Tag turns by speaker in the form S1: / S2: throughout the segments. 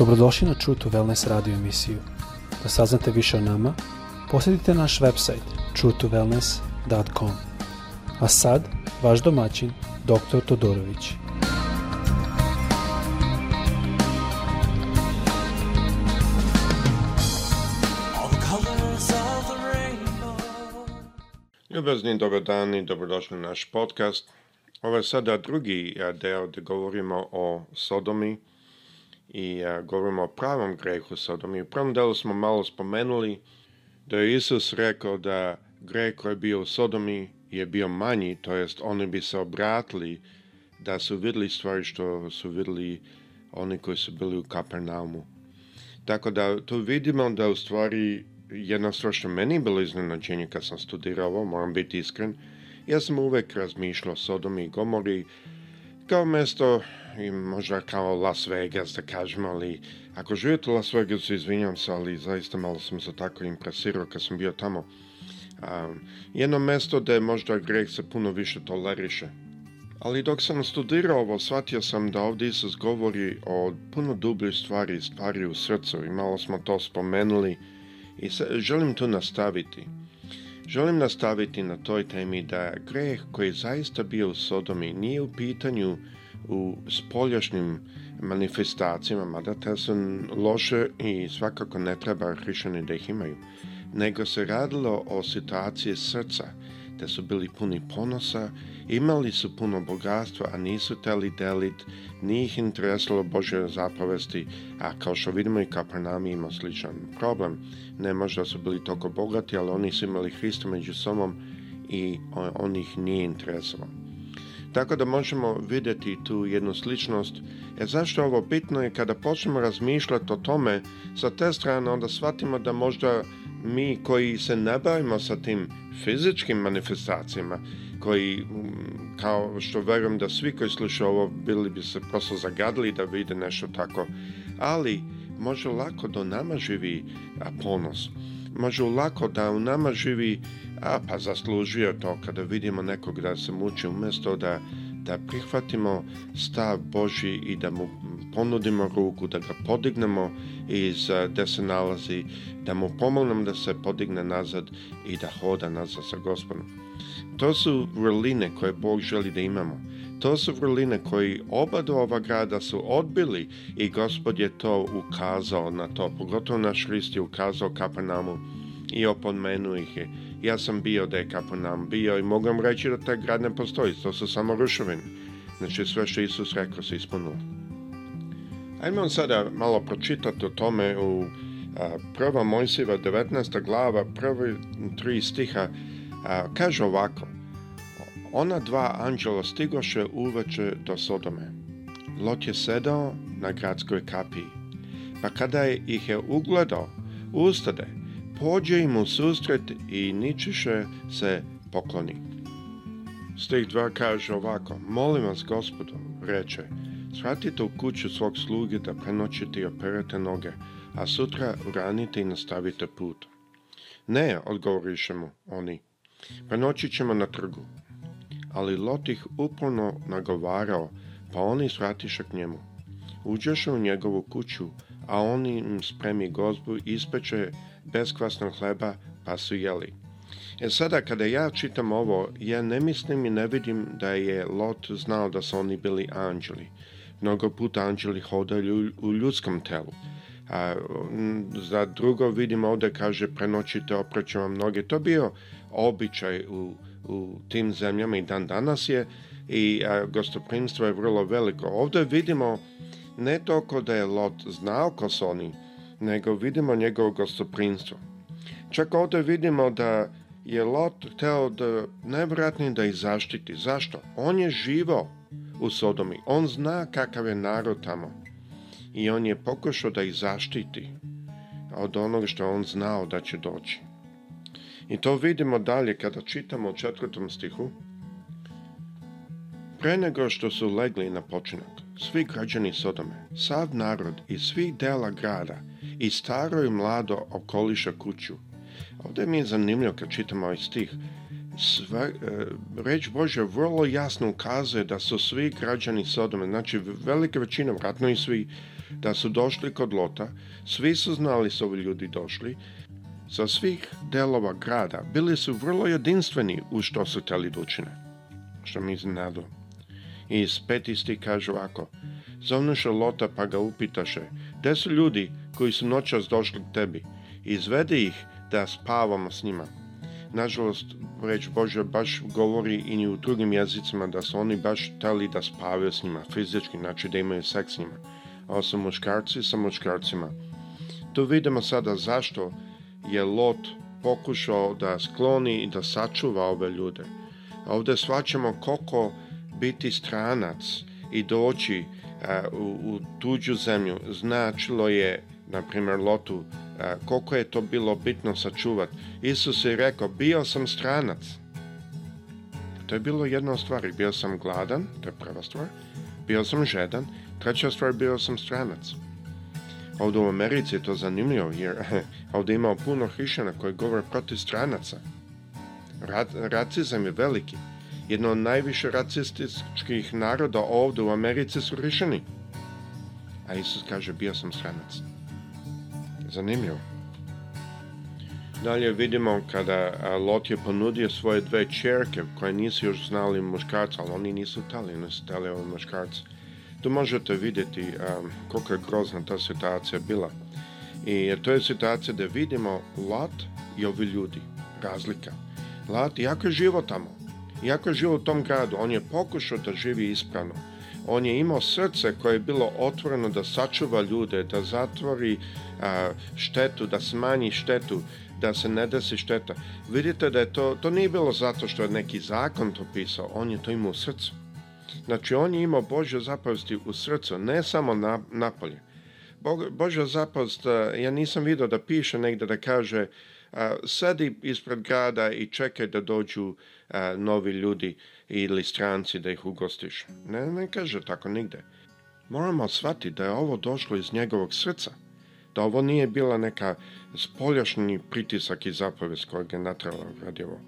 S1: Dobrodošli na True to Wellness radio emisiju. Da saznate više o nama, posjetite naš website truetowellness.com. A sad, vaš domaćin, dr. Todorović.
S2: Ljubazni dobrodan i dobrodošli na naš podcast. Ovo je sada drugi eh, deo gdje govorimo o Sodomi, i a, e, govorimo o pravom grehu sodomi. U prvom delu smo malo spomenuli da je Isus rekao da greh koji je bio u sodomi je bio manji, to jest oni bi se obratili da su vidjeli stvari što su vidjeli oni koji su bili u Kapernaumu. Tako da tu vidimo da u stvari jedna stvar što meni je bilo iznenađenje kad sam studirao, moram biti iskren, ja sam uvek razmišljao o Sodomi i Gomori kao mesto i možda kao Las Vegas da kažemo, ali ako živite u Las Vegasu, izvinjam se, ali zaista malo sam se tako impresirao kad sam bio tamo. Um, jedno mesto da je možda greh se puno više toleriše. Ali dok sam studirao ovo, shvatio sam da ovdje Isus govori o puno dubljoj stvari, stvari u srcu i malo smo to spomenuli i želim tu nastaviti. Želim nastaviti na toj temi da greh koji zaista bio u Sodomi nije u pitanju u spoljašnjim manifestacijama, mada te su loše i svakako ne treba hrišćani da ih imaju, nego se radilo o situaciji srca, te su bili puni ponosa, imali su puno bogatstva, a nisu teli delit, nije ih interesilo Božje zapovesti, a kao što vidimo i nami ima sličan problem. Ne možda su bili toliko bogati, ali oni su imali Hrista među sobom i on ih nije interesovao. Tako da možemo vidjeti tu jednu sličnost. E, zašto ovo bitno je kada počnemo razmišljati o tome, sa te strane onda shvatimo da možda mi koji se ne bavimo sa tim fizičkim manifestacijama, koji, mm, kao što verujem da svi koji slušaju ovo, bili bi se prosto zagadili da vide nešto tako, ali može lako do nama živi ponos može lako da u nama živi, a pa zaslužio to kada vidimo nekog da se muči, umjesto da, da prihvatimo stav Boži i da mu ponudimo ruku, da ga podignemo iz gdje se nalazi, da mu pomognemo da se podigne nazad i da hoda nazad sa gospodom. To su vrline koje Bog želi da imamo. To su vrline koji oba ova grada su odbili i gospod je to ukazao na to, pogotovo naš list je ukazao Kapanamu i opomenuo ih je. Ja sam bio da je bio i mogu vam reći da taj grad ne postoji, to su samo ruševine. Znači sve što Isus rekao se ispunilo. Ajmo sada malo pročitati o tome u a, prva Mojsiva 19. glava, prvi tri stiha, kaže ovako – ona dva anđela stigoše uveče do Sodome. Lot je sedao na gradskoj kapiji, pa kada je ih je ugledao, ustade, pođe im u susret i ničiše se pokloni. Stih dva kaže ovako, molim vas gospodo, reče, shvatite u kuću svog sluge da prenoćite i operete noge, a sutra uranite i nastavite put. Ne, odgovoriše mu oni, prenoći ćemo na trgu, ali Lot ih uporno nagovarao, pa oni svratiše k njemu. Uđeše u njegovu kuću, a on im spremi gozbu i ispeče beskvasnog hleba, pa su jeli. E sada, kada ja čitam ovo, ja ne mislim i ne vidim da je Lot znao da su oni bili anđeli. Mnogo puta anđeli hodaju u ljudskom telu. A, za drugo vidim ovdje kaže prenoćite opraću vam noge. To bio običaj u u tim zemljama i dan danas je i a, je vrlo veliko. Ovdje vidimo ne toliko da je Lot znao ko su oni, nego vidimo njegovo gostoprimstvo. Čak ovdje vidimo da je Lot hteo da nevratni da ih zaštiti. Zašto? On je živo u Sodomi. On zna kakav je narod tamo. I on je pokušao da ih zaštiti od onog što on znao da će doći. I to vidimo dalje kada čitamo u četvrtom stihu. Pre nego što su legli na počinak, svi građani Sodome, sav narod i svih dela grada, i staro i mlado okoliša kuću. Ovdje mi je zanimljivo kad čitamo ovaj stih. Sve, e, reč Bože vrlo jasno ukazuje da su svi građani Sodome, znači velika većina, vratno i svi, da su došli kod Lota, svi su znali su ovi ljudi došli sa svih delova grada bili su vrlo jedinstveni u što su učine. što mi iznenadilo. I iz petisti kažu ovako, zovnuše Lota pa ga upitaše, gde su ljudi koji su noćas došli k tebi? Izvede ih da spavamo s njima. Nažalost, reč Bože baš govori i ni u drugim jezicima da su oni baš tali da spavaju s njima fizički, znači da imaju seks s njima. A su muškarci sa muškarcima. Tu vidimo sada zašto je Lot pokušao da skloni i da sačuva ove ljude. A ovdje shvaćamo koliko biti stranac i doći e, u, u tuđu zemlju značilo je, na primjer, Lotu, a, e, koliko je to bilo bitno sačuvati. Isus je rekao, bio sam stranac. To je bilo jedna stvar, bio sam gladan, to je prva stvar, bio sam žedan, treća stvar, bio sam stranac. Ovdje u Americi je to zanimljivo jer ovdje imao puno hrišćana koji govore protiv stranaca. racizam je veliki. Jedno od najviše racističkih naroda ovdje u Americi su rišeni. A Isus kaže bio sam stranac. Zanimljivo. Dalje vidimo kada Lot je ponudio svoje dve čerke koje nisu još znali muškarca, ali oni nisu tali, nisu tali tu možete vidjeti koliko je grozna ta situacija bila. I to je situacija da vidimo lot i ovi ljudi. Razlika. Lat jako je živo tamo. Jako je živo u tom gradu. On je pokušao da živi ispravno. On je imao srce koje je bilo otvoreno da sačuva ljude, da zatvori štetu, da smanji štetu, da se ne desi šteta. Vidite da je to, to nije bilo zato što je neki zakon to pisao, on je to imao u srcu. Znači on je imao Božju zapovesti u srcu, ne samo na, napolje. Božja zapovest, e, ja nisam vidio da piše negdje da kaže sadi e, sedi ispred grada i čekaj da dođu e, novi ljudi ili stranci da ih ugostiš. Ne, ne kaže tako nigde. Moramo shvatiti da je ovo došlo iz njegovog srca. Da ovo nije bila neka spoljašnji pritisak i zapovest kojeg je natrala radi ovo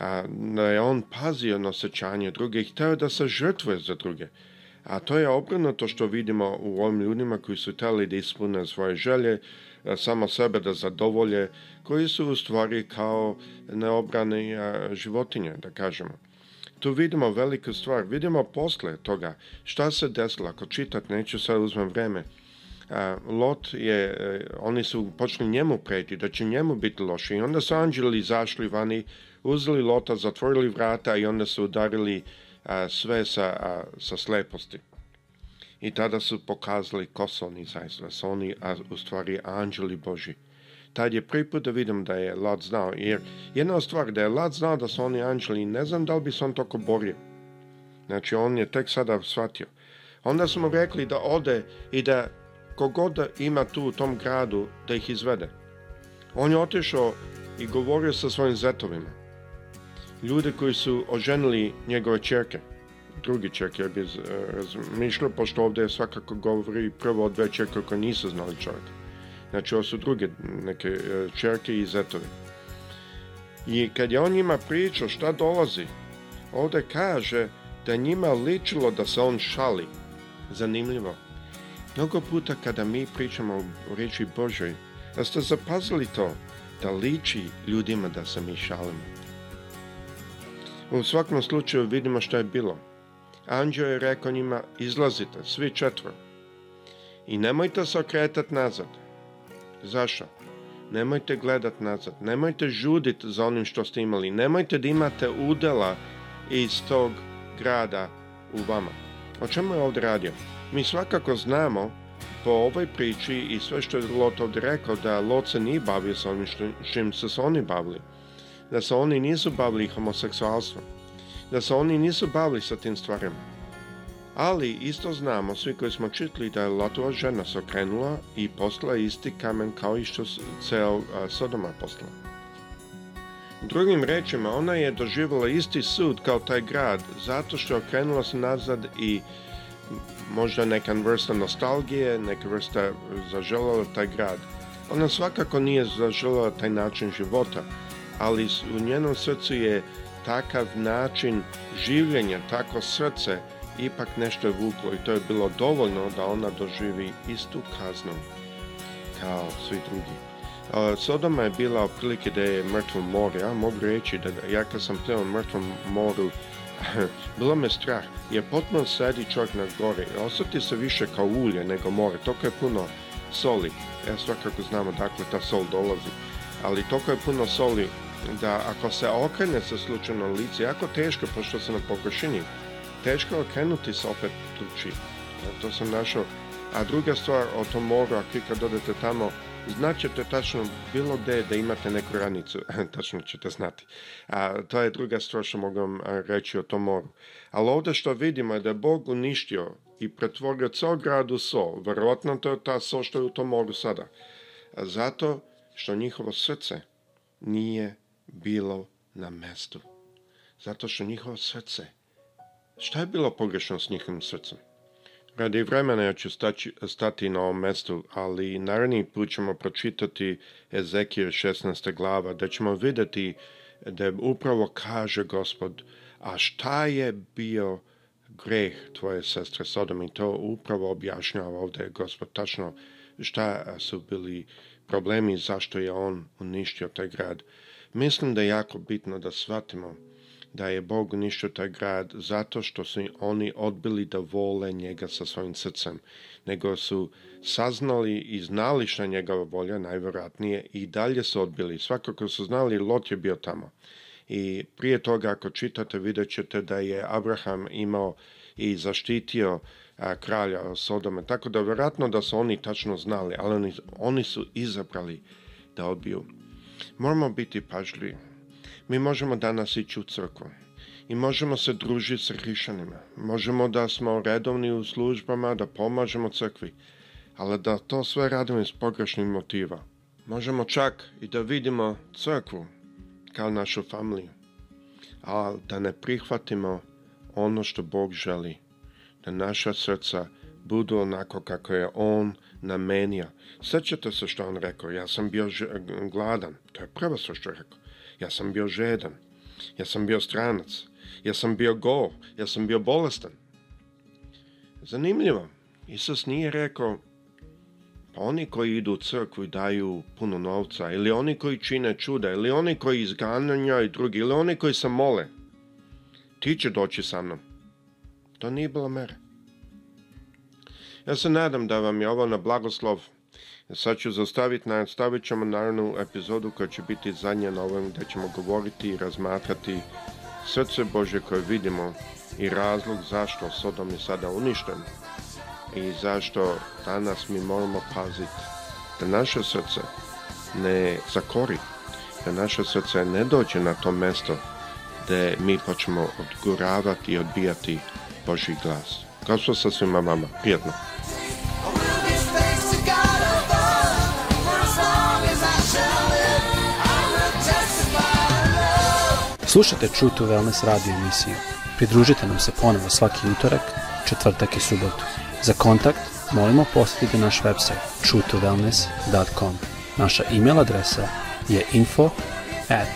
S2: a, da je on pazio na osjećanje druge i htio da se žrtvuje za druge. A to je obrnuto što vidimo u ovim ljudima koji su htjeli da ispune svoje želje, samo sebe da zadovolje, koji su u stvari kao neobrane životinje, da kažemo. Tu vidimo veliku stvar, vidimo posle toga šta se desilo, ako čitat neću sad uzmem vreme. Lot je, e, oni su počeli njemu preti, da će njemu biti loše i onda su anđeli izašli vani uzeli lota, zatvorili vrata i onda su udarili sve sa, sa sleposti. I tada su pokazali ko su oni zaista, da su oni a, u stvari anđeli Boži. Tad je prvi put da vidim da je Lot znao, jer jedna stvar da je Lot znao da su oni anđeli, ne znam da li bi se on toko borio. Znači on je tek sada shvatio. Onda smo rekli da ode i da kogod ima tu u tom gradu da ih izvede. On je otišao i govorio sa svojim zetovima ljude koji su oženili njegove čerke, drugi čerke, ja bi razmišljao, pošto ovdje svakako govori prvo o dve čerke koje nisu znali čovjeka. Znači, ovo su druge neke čerke e, i zetovi. I kad je on njima pričao šta dolazi, ovdje kaže da njima ličilo da se on šali. Zanimljivo. Mnogo puta kada mi pričamo o riječi Božoj, da ste zapazili to, da liči ljudima da se mi šalimo. U svakom slučaju vidimo što je bilo. Anđeo je rekao njima, izlazite, svi četvr. I nemojte se okretati nazad. Zašto? Nemojte gledat nazad, nemojte žudit za onim što ste imali, nemojte da imate udela iz tog grada u vama. O čemu je ovdje radio? Mi svakako znamo po ovoj priči i sve što je Lot ovdje rekao da Lot se nije bavio sa onim što, se oni bavili da se oni nisu bavili homoseksualstvom, da se oni nisu bavili sa tim stvarima. Ali isto znamo, svi koji smo čitali da je Lotova žena se okrenula i postala isti kamen kao i što se Sodoma postala. Drugim rečima, ona je doživjela isti sud kao taj grad, zato što je okrenula se nazad i možda neka vrsta nostalgije, neka vrsta zaželjela taj grad. Ona svakako nije zaželjela taj način života, ali u njenom srcu je takav način življenja, tako srce ipak nešto je vuklo i to je bilo dovoljno da ona doživi istu kaznu kao svi drugi. Sodoma je bila otprilike da je mrtvo more, ja mogu reći da ja kad sam teo mrtvom moru bilo me strah, jer potpuno sedi čovjek na gore. osjeti se više kao ulje nego more, toliko je puno soli, ja svakako znamo dakle ta sol dolazi, ali toliko je puno soli da ako se okrene sa slučajno lice, jako teško, pošto se na pokošini, teško je okrenuti se opet tuči. E, to sam našao. A druga stvar o tom moru, a kad odete tamo, znaćete tačno bilo gde da imate neku ranicu, e, tačno ćete znati. A, to je druga stvar što mogu vam reći o tom moru. Ali ovdje što vidimo je da je Bog uništio i pretvorio cel grad u so. Verovatno to je ta so što je u tom moru sada. zato što njihovo srce nije bilo na mestu. Zato što njihovo srce, šta je bilo pogrešno s njihovim srcem? Radi vremena ja ću stati na ovom mestu, ali naredni put ćemo pročitati Ezekije 16. glava, da ćemo vidjeti da upravo kaže gospod, a šta je bio greh tvoje sestre Sodom i to upravo objašnjava ovdje gospod tačno šta su bili problemi, zašto je on uništio taj grad. Mislim da je jako bitno da shvatimo da je Bog uništio taj grad zato što su oni odbili da vole njega sa svojim srcem, nego su saznali i znali šta njegova volja najvjerojatnije i dalje su odbili. Svakako su znali, Lot je bio tamo. I prije toga ako čitate vidjet ćete da je Abraham imao i zaštitio kralja Sodome, tako da vjerojatno da su oni tačno znali, ali oni, oni su izabrali da odbiju. Moramo biti pažljivi. Mi možemo danas ići u crkvu i možemo se družiti sa hrišanima. Možemo da smo redovni u službama, da pomažemo crkvi, ali da to sve radimo iz pogrešnih motiva. Možemo čak i da vidimo crkvu kao našu familiju, ali da ne prihvatimo ono što Bog želi, da naša srca budu onako kako je on namenio. Sjećate se što on rekao, ja sam bio gladan, to je prvo sve što je rekao. Ja sam bio žedan, ja sam bio stranac, ja sam bio gol, ja sam bio bolestan. Zanimljivo, Isus nije rekao, pa oni koji idu u crkvu i daju puno novca, ili oni koji čine čuda, ili oni koji i drugi, ili oni koji se mole, ti će doći sa mnom. To nije bilo mera. Ja se nadam da vam je ovo na blagoslov. Sad ću zastaviti nastavit ćemo naravno epizodu koja će biti zadnja na ovom gdje ćemo govoriti i razmatrati srce Bože koje vidimo i razlog zašto Sodom je sada uništen i zašto danas mi moramo paziti da naše srce ne zakori, da naše srce ne dođe na to mjesto gdje mi počnemo odguravati i odbijati Boži glas. što sa svima vama. prijatno
S1: Slušajte True to Wellness radio emisiju. Pridružite nam se ponovo svaki utorak, četvrtak i subotu. Za kontakt molimo posjetiti naš website true2wellness.com Naša e-mail adresa je info at